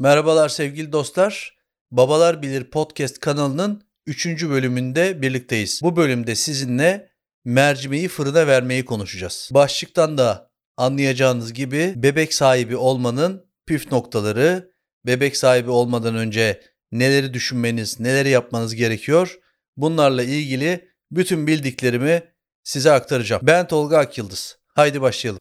Merhabalar sevgili dostlar. Babalar Bilir Podcast kanalının 3. bölümünde birlikteyiz. Bu bölümde sizinle mercimeği fırına vermeyi konuşacağız. Başlıktan da anlayacağınız gibi bebek sahibi olmanın püf noktaları, bebek sahibi olmadan önce neleri düşünmeniz, neleri yapmanız gerekiyor bunlarla ilgili bütün bildiklerimi size aktaracağım. Ben Tolga Akyıldız. Haydi başlayalım.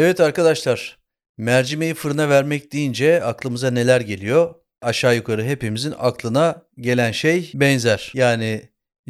Evet arkadaşlar, mercimeği fırına vermek deyince aklımıza neler geliyor? Aşağı yukarı hepimizin aklına gelen şey benzer. Yani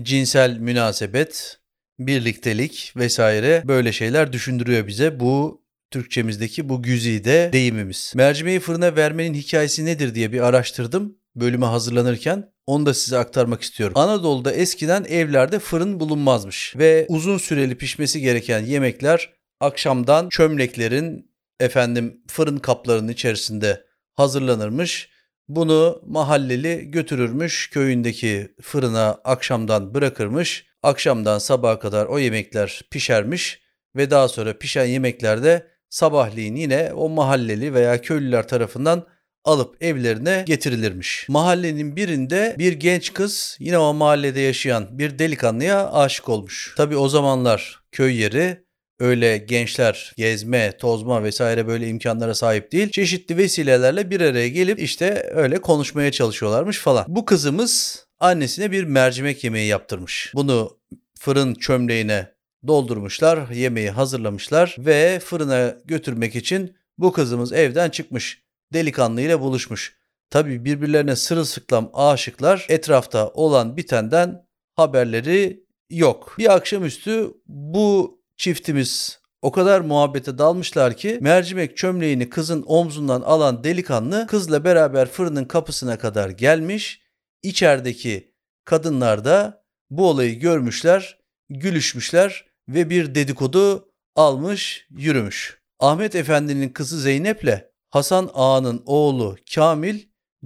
cinsel münasebet, birliktelik vesaire böyle şeyler düşündürüyor bize. Bu Türkçemizdeki bu güzide deyimimiz. Mercimeği fırına vermenin hikayesi nedir diye bir araştırdım bölüme hazırlanırken. Onu da size aktarmak istiyorum. Anadolu'da eskiden evlerde fırın bulunmazmış ve uzun süreli pişmesi gereken yemekler akşamdan çömleklerin efendim fırın kaplarının içerisinde hazırlanırmış. Bunu mahalleli götürürmüş köyündeki fırına akşamdan bırakırmış. Akşamdan sabaha kadar o yemekler pişermiş ve daha sonra pişen yemeklerde sabahleyin yine o mahalleli veya köylüler tarafından alıp evlerine getirilirmiş. Mahallenin birinde bir genç kız yine o mahallede yaşayan bir delikanlıya aşık olmuş. Tabi o zamanlar köy yeri öyle gençler gezme, tozma vesaire böyle imkanlara sahip değil. Çeşitli vesilelerle bir araya gelip işte öyle konuşmaya çalışıyorlarmış falan. Bu kızımız annesine bir mercimek yemeği yaptırmış. Bunu fırın çömleğine doldurmuşlar, yemeği hazırlamışlar ve fırına götürmek için bu kızımız evden çıkmış. Delikanlı ile buluşmuş. Tabi birbirlerine sırılsıklam aşıklar etrafta olan bitenden haberleri yok. Bir akşamüstü bu çiftimiz o kadar muhabbete dalmışlar ki mercimek çömleğini kızın omzundan alan delikanlı kızla beraber fırının kapısına kadar gelmiş. İçerideki kadınlar da bu olayı görmüşler, gülüşmüşler ve bir dedikodu almış, yürümüş. Ahmet Efendi'nin kızı Zeynep'le Hasan Ağa'nın oğlu Kamil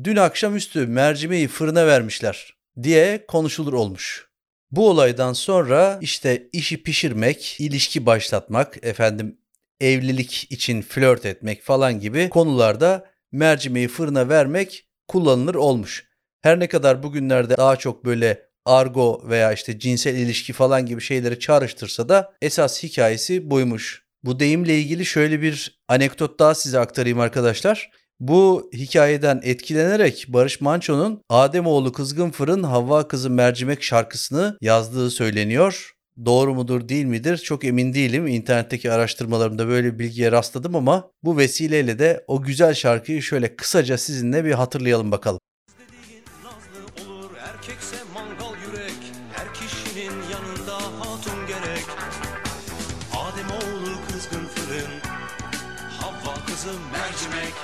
dün akşamüstü mercimeği fırına vermişler diye konuşulur olmuş. Bu olaydan sonra işte işi pişirmek, ilişki başlatmak, efendim evlilik için flört etmek falan gibi konularda mercimeği fırına vermek kullanılır olmuş. Her ne kadar bugünlerde daha çok böyle argo veya işte cinsel ilişki falan gibi şeyleri çağrıştırsa da esas hikayesi buymuş. Bu deyimle ilgili şöyle bir anekdot daha size aktarayım arkadaşlar. Bu hikayeden etkilenerek Barış Manço'nun Ademoğlu Kızgın Fırın Havva Kızı Mercimek şarkısını yazdığı söyleniyor. Doğru mudur değil midir çok emin değilim. İnternetteki araştırmalarımda böyle bir bilgiye rastladım ama bu vesileyle de o güzel şarkıyı şöyle kısaca sizinle bir hatırlayalım bakalım. Mercimek.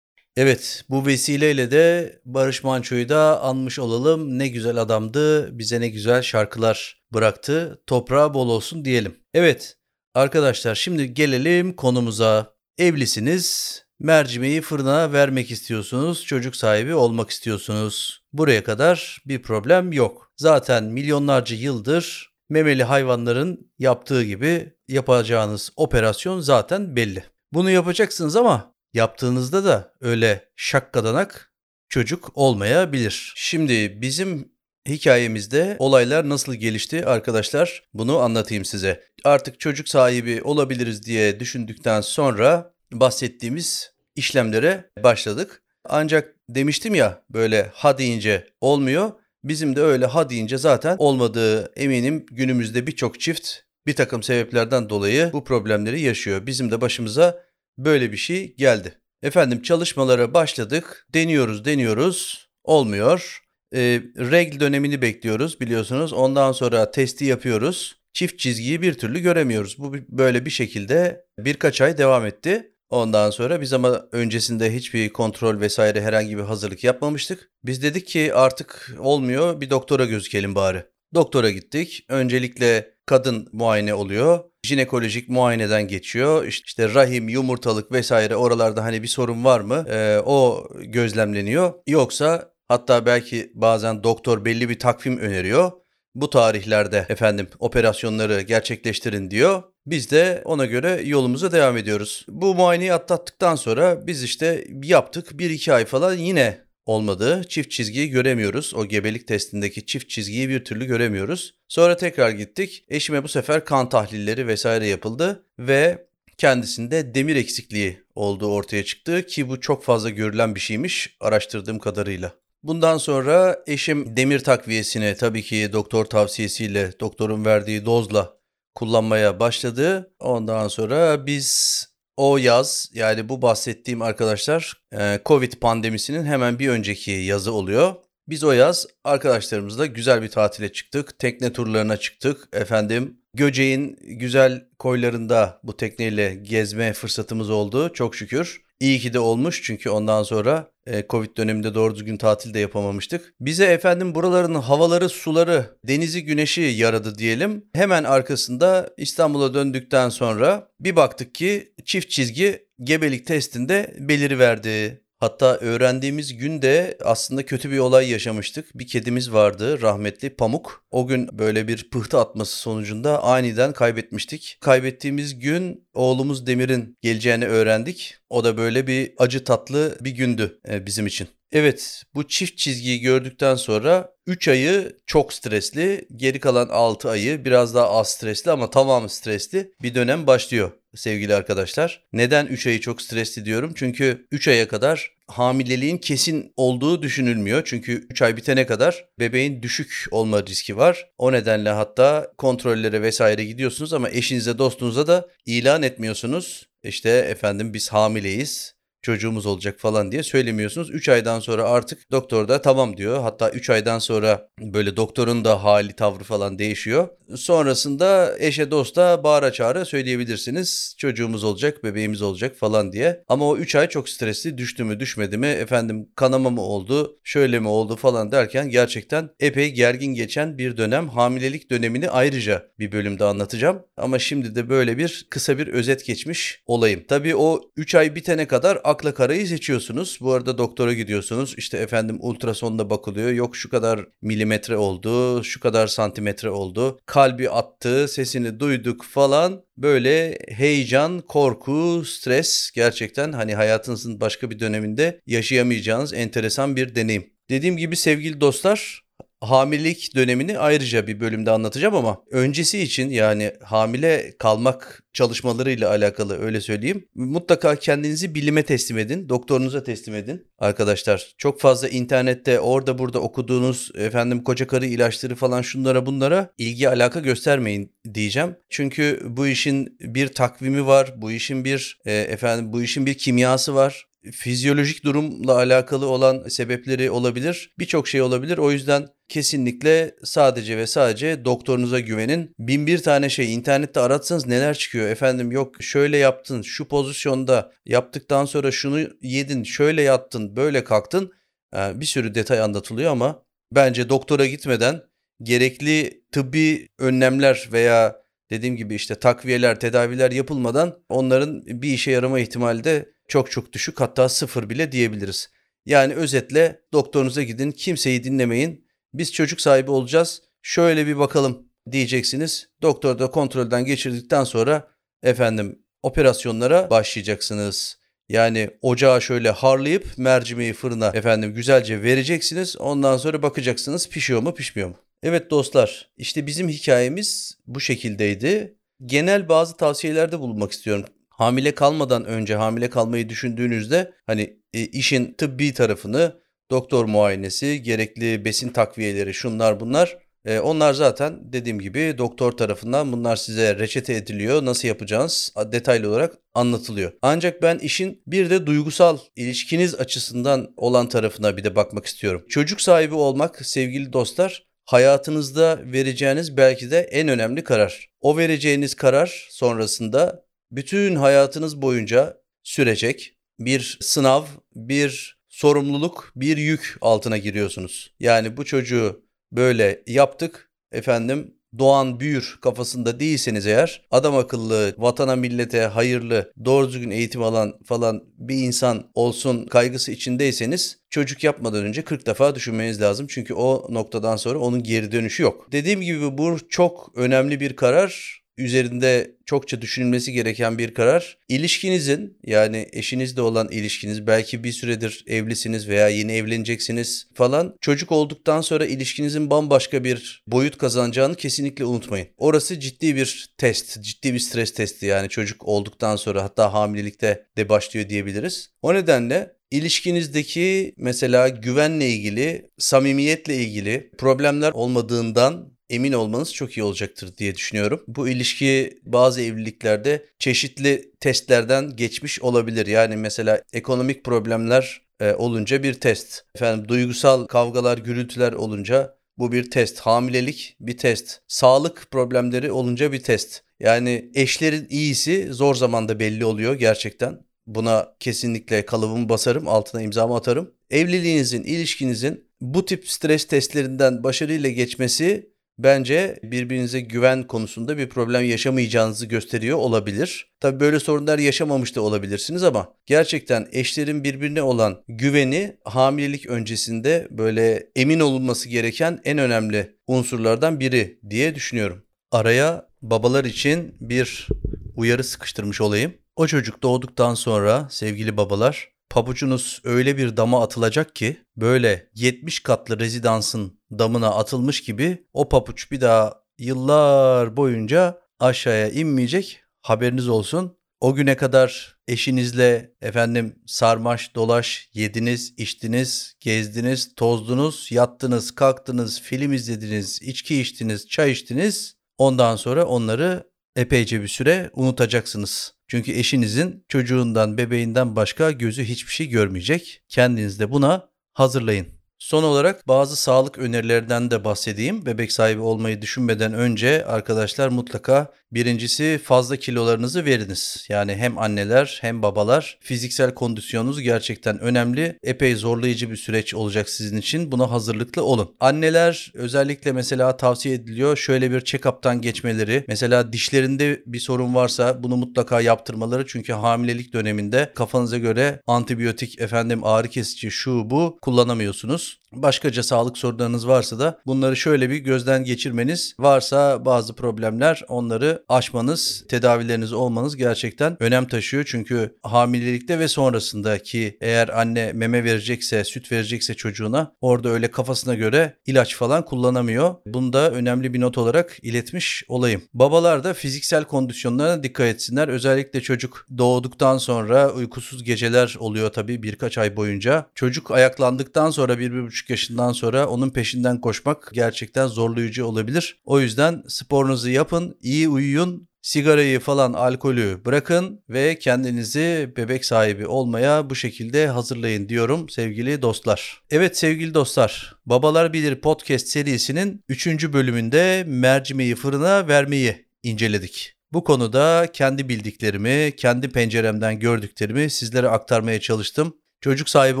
Evet bu vesileyle de Barış Manço'yu da anmış olalım. Ne güzel adamdı, bize ne güzel şarkılar bıraktı. Toprağı bol olsun diyelim. Evet arkadaşlar şimdi gelelim konumuza. Evlisiniz, mercimeği fırına vermek istiyorsunuz, çocuk sahibi olmak istiyorsunuz. Buraya kadar bir problem yok. Zaten milyonlarca yıldır memeli hayvanların yaptığı gibi yapacağınız operasyon zaten belli. Bunu yapacaksınız ama yaptığınızda da öyle şakkadanak çocuk olmayabilir. Şimdi bizim hikayemizde olaylar nasıl gelişti arkadaşlar bunu anlatayım size. Artık çocuk sahibi olabiliriz diye düşündükten sonra bahsettiğimiz işlemlere başladık. Ancak demiştim ya böyle ha deyince olmuyor. Bizim de öyle ha deyince zaten olmadığı eminim günümüzde birçok çift bir takım sebeplerden dolayı bu problemleri yaşıyor. Bizim de başımıza böyle bir şey geldi. Efendim çalışmalara başladık. Deniyoruz, deniyoruz. Olmuyor. E, regl dönemini bekliyoruz biliyorsunuz. Ondan sonra testi yapıyoruz. Çift çizgiyi bir türlü göremiyoruz. Bu böyle bir şekilde birkaç ay devam etti. Ondan sonra biz ama öncesinde hiçbir kontrol vesaire herhangi bir hazırlık yapmamıştık. Biz dedik ki artık olmuyor bir doktora gözükelim bari. Doktora gittik. Öncelikle kadın muayene oluyor. Jinekolojik muayeneden geçiyor. İşte, işte rahim, yumurtalık vesaire oralarda hani bir sorun var mı? Ee, o gözlemleniyor. Yoksa hatta belki bazen doktor belli bir takvim öneriyor. Bu tarihlerde efendim operasyonları gerçekleştirin diyor. Biz de ona göre yolumuza devam ediyoruz. Bu muayeneyi atlattıktan sonra biz işte yaptık. 1-2 ay falan yine olmadı. Çift çizgiyi göremiyoruz. O gebelik testindeki çift çizgiyi bir türlü göremiyoruz. Sonra tekrar gittik. Eşime bu sefer kan tahlilleri vesaire yapıldı ve kendisinde demir eksikliği olduğu ortaya çıktı ki bu çok fazla görülen bir şeymiş araştırdığım kadarıyla. Bundan sonra eşim demir takviyesini tabii ki doktor tavsiyesiyle, doktorun verdiği dozla kullanmaya başladı. Ondan sonra biz o yaz yani bu bahsettiğim arkadaşlar e, Covid pandemisinin hemen bir önceki yazı oluyor. Biz o yaz arkadaşlarımızla güzel bir tatile çıktık. Tekne turlarına çıktık. Efendim Göceğin güzel koylarında bu tekneyle gezme fırsatımız oldu çok şükür. İyi ki de olmuş çünkü ondan sonra e, Covid döneminde doğru düzgün tatil de yapamamıştık. Bize efendim buraların havaları, suları, denizi, güneşi yaradı diyelim. Hemen arkasında İstanbul'a döndükten sonra bir baktık ki çift çizgi gebelik testinde beliri verdi. Hatta öğrendiğimiz günde aslında kötü bir olay yaşamıştık. Bir kedimiz vardı rahmetli Pamuk. O gün böyle bir pıhtı atması sonucunda aniden kaybetmiştik. Kaybettiğimiz gün oğlumuz Demir'in geleceğini öğrendik. O da böyle bir acı tatlı bir gündü e, bizim için. Evet bu çift çizgiyi gördükten sonra 3 ayı çok stresli, geri kalan 6 ayı biraz daha az stresli ama tamamı stresli bir dönem başlıyor sevgili arkadaşlar. Neden 3 ayı çok stresli diyorum? Çünkü 3 aya kadar hamileliğin kesin olduğu düşünülmüyor. Çünkü 3 ay bitene kadar bebeğin düşük olma riski var. O nedenle hatta kontrollere vesaire gidiyorsunuz ama eşinize dostunuza da ilan etmiyorsunuz. İşte efendim biz hamileyiz çocuğumuz olacak falan diye söylemiyorsunuz. 3 aydan sonra artık doktor da tamam diyor. Hatta 3 aydan sonra böyle doktorun da hali tavrı falan değişiyor. Sonrasında eşe dosta bağıra çağıra söyleyebilirsiniz. Çocuğumuz olacak, bebeğimiz olacak falan diye. Ama o 3 ay çok stresli. Düştü mü düşmedi mi efendim kanama mı oldu, şöyle mi oldu falan derken gerçekten epey gergin geçen bir dönem. Hamilelik dönemini ayrıca bir bölümde anlatacağım. Ama şimdi de böyle bir kısa bir özet geçmiş olayım. Tabii o 3 ay bitene kadar akla karayı seçiyorsunuz. Bu arada doktora gidiyorsunuz. İşte efendim ultrasonda bakılıyor. Yok şu kadar milimetre oldu, şu kadar santimetre oldu. Kalbi attı, sesini duyduk falan. Böyle heyecan, korku, stres gerçekten hani hayatınızın başka bir döneminde yaşayamayacağınız enteresan bir deneyim. Dediğim gibi sevgili dostlar hamilelik dönemini ayrıca bir bölümde anlatacağım ama öncesi için yani hamile kalmak çalışmalarıyla alakalı öyle söyleyeyim. Mutlaka kendinizi bilime teslim edin, doktorunuza teslim edin arkadaşlar. Çok fazla internette orada burada okuduğunuz efendim koca karı ilaçları falan şunlara bunlara ilgi alaka göstermeyin diyeceğim. Çünkü bu işin bir takvimi var, bu işin bir e, efendim bu işin bir kimyası var fizyolojik durumla alakalı olan sebepleri olabilir. Birçok şey olabilir. O yüzden kesinlikle sadece ve sadece doktorunuza güvenin. Bin bir tane şey internette aratsanız neler çıkıyor? Efendim yok şöyle yaptın, şu pozisyonda yaptıktan sonra şunu yedin, şöyle yattın, böyle kalktın. Ee, bir sürü detay anlatılıyor ama bence doktora gitmeden gerekli tıbbi önlemler veya dediğim gibi işte takviyeler, tedaviler yapılmadan onların bir işe yarama ihtimali de çok çok düşük hatta sıfır bile diyebiliriz. Yani özetle doktorunuza gidin, kimseyi dinlemeyin. Biz çocuk sahibi olacağız. Şöyle bir bakalım diyeceksiniz. Doktor da kontrolden geçirdikten sonra efendim operasyonlara başlayacaksınız. Yani ocağı şöyle harlayıp mercimeği fırına efendim güzelce vereceksiniz. Ondan sonra bakacaksınız pişiyor mu pişmiyor mu? Evet dostlar işte bizim hikayemiz bu şekildeydi. Genel bazı tavsiyelerde bulunmak istiyorum hamile kalmadan önce hamile kalmayı düşündüğünüzde hani e, işin tıbbi tarafını doktor muayenesi, gerekli besin takviyeleri, şunlar bunlar e, onlar zaten dediğim gibi doktor tarafından bunlar size reçete ediliyor. Nasıl yapacağınız detaylı olarak anlatılıyor. Ancak ben işin bir de duygusal ilişkiniz açısından olan tarafına bir de bakmak istiyorum. Çocuk sahibi olmak sevgili dostlar hayatınızda vereceğiniz belki de en önemli karar. O vereceğiniz karar sonrasında bütün hayatınız boyunca sürecek bir sınav, bir sorumluluk, bir yük altına giriyorsunuz. Yani bu çocuğu böyle yaptık efendim doğan büyür kafasında değilseniz eğer adam akıllı, vatana millete hayırlı, doğru düzgün eğitim alan falan bir insan olsun kaygısı içindeyseniz çocuk yapmadan önce 40 defa düşünmeniz lazım. Çünkü o noktadan sonra onun geri dönüşü yok. Dediğim gibi bu çok önemli bir karar üzerinde çokça düşünülmesi gereken bir karar. İlişkinizin yani eşinizle olan ilişkiniz belki bir süredir evlisiniz veya yeni evleneceksiniz falan. Çocuk olduktan sonra ilişkinizin bambaşka bir boyut kazanacağını kesinlikle unutmayın. Orası ciddi bir test, ciddi bir stres testi yani çocuk olduktan sonra hatta hamilelikte de başlıyor diyebiliriz. O nedenle İlişkinizdeki mesela güvenle ilgili, samimiyetle ilgili problemler olmadığından emin olmanız çok iyi olacaktır diye düşünüyorum. Bu ilişki bazı evliliklerde çeşitli testlerden geçmiş olabilir. Yani mesela ekonomik problemler e, olunca bir test. Efendim duygusal kavgalar, gürültüler olunca bu bir test. Hamilelik bir test. Sağlık problemleri olunca bir test. Yani eşlerin iyisi zor zamanda belli oluyor gerçekten. Buna kesinlikle kalıbımı basarım, altına imzamı atarım. Evliliğinizin, ilişkinizin bu tip stres testlerinden başarıyla geçmesi bence birbirinize güven konusunda bir problem yaşamayacağınızı gösteriyor olabilir. Tabii böyle sorunlar yaşamamış da olabilirsiniz ama gerçekten eşlerin birbirine olan güveni hamilelik öncesinde böyle emin olunması gereken en önemli unsurlardan biri diye düşünüyorum. Araya babalar için bir uyarı sıkıştırmış olayım. O çocuk doğduktan sonra sevgili babalar pabucunuz öyle bir dama atılacak ki böyle 70 katlı rezidansın damına atılmış gibi o papuç bir daha yıllar boyunca aşağıya inmeyecek haberiniz olsun. O güne kadar eşinizle efendim sarmaş dolaş yediniz, içtiniz, gezdiniz, tozdunuz, yattınız, kalktınız, film izlediniz, içki içtiniz, çay içtiniz. Ondan sonra onları epeyce bir süre unutacaksınız. Çünkü eşinizin çocuğundan, bebeğinden başka gözü hiçbir şey görmeyecek. Kendiniz de buna hazırlayın. Son olarak bazı sağlık önerilerinden de bahsedeyim. Bebek sahibi olmayı düşünmeden önce arkadaşlar mutlaka birincisi fazla kilolarınızı veriniz. Yani hem anneler hem babalar fiziksel kondisyonunuz gerçekten önemli. Epey zorlayıcı bir süreç olacak sizin için. Buna hazırlıklı olun. Anneler özellikle mesela tavsiye ediliyor şöyle bir check-up'tan geçmeleri. Mesela dişlerinde bir sorun varsa bunu mutlaka yaptırmaları. Çünkü hamilelik döneminde kafanıza göre antibiyotik efendim ağrı kesici şu bu kullanamıyorsunuz. Başkaca sağlık sorunlarınız varsa da bunları şöyle bir gözden geçirmeniz, varsa bazı problemler onları aşmanız, tedavileriniz olmanız gerçekten önem taşıyor. Çünkü hamilelikte ve sonrasındaki eğer anne meme verecekse, süt verecekse çocuğuna orada öyle kafasına göre ilaç falan kullanamıyor. Bunu da önemli bir not olarak iletmiş olayım. Babalar da fiziksel kondisyonlarına dikkat etsinler. Özellikle çocuk doğduktan sonra uykusuz geceler oluyor tabii birkaç ay boyunca. Çocuk ayaklandıktan sonra bir, bir buçuk yaşından sonra onun peşinden koşmak gerçekten zorlayıcı olabilir. O yüzden sporunuzu yapın, iyi uyuyun, sigarayı falan alkolü bırakın ve kendinizi bebek sahibi olmaya bu şekilde hazırlayın diyorum sevgili dostlar. Evet sevgili dostlar, Babalar Bilir podcast serisinin 3. bölümünde mercimeği fırına vermeyi inceledik. Bu konuda kendi bildiklerimi, kendi penceremden gördüklerimi sizlere aktarmaya çalıştım. Çocuk sahibi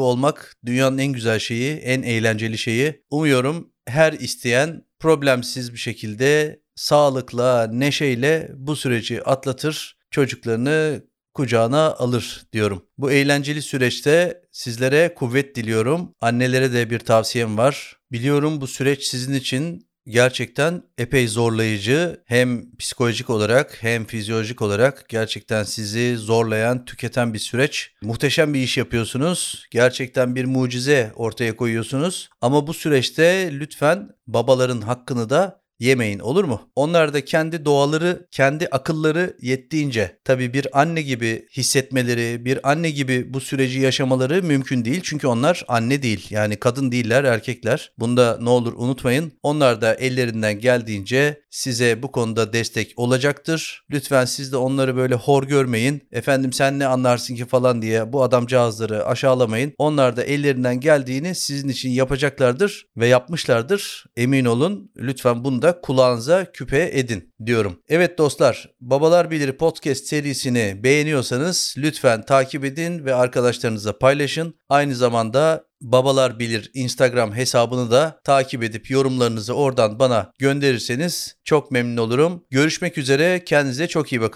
olmak dünyanın en güzel şeyi, en eğlenceli şeyi. Umuyorum her isteyen problemsiz bir şekilde sağlıkla, neşeyle bu süreci atlatır, çocuklarını kucağına alır diyorum. Bu eğlenceli süreçte sizlere kuvvet diliyorum. Annelere de bir tavsiyem var. Biliyorum bu süreç sizin için gerçekten epey zorlayıcı hem psikolojik olarak hem fizyolojik olarak gerçekten sizi zorlayan, tüketen bir süreç. Muhteşem bir iş yapıyorsunuz. Gerçekten bir mucize ortaya koyuyorsunuz. Ama bu süreçte lütfen babaların hakkını da yemeyin olur mu? Onlar da kendi doğaları, kendi akılları yettiğince tabii bir anne gibi hissetmeleri, bir anne gibi bu süreci yaşamaları mümkün değil. Çünkü onlar anne değil. Yani kadın değiller, erkekler. Bunda ne olur unutmayın. Onlar da ellerinden geldiğince size bu konuda destek olacaktır. Lütfen siz de onları böyle hor görmeyin. Efendim sen ne anlarsın ki falan diye bu adamcağızları aşağılamayın. Onlar da ellerinden geldiğini sizin için yapacaklardır ve yapmışlardır. Emin olun. Lütfen bunu da kulağınıza küpe edin diyorum. Evet dostlar, Babalar Bilir podcast serisini beğeniyorsanız lütfen takip edin ve arkadaşlarınızla paylaşın. Aynı zamanda Babalar Bilir Instagram hesabını da takip edip yorumlarınızı oradan bana gönderirseniz çok memnun olurum. Görüşmek üzere, kendinize çok iyi bakın.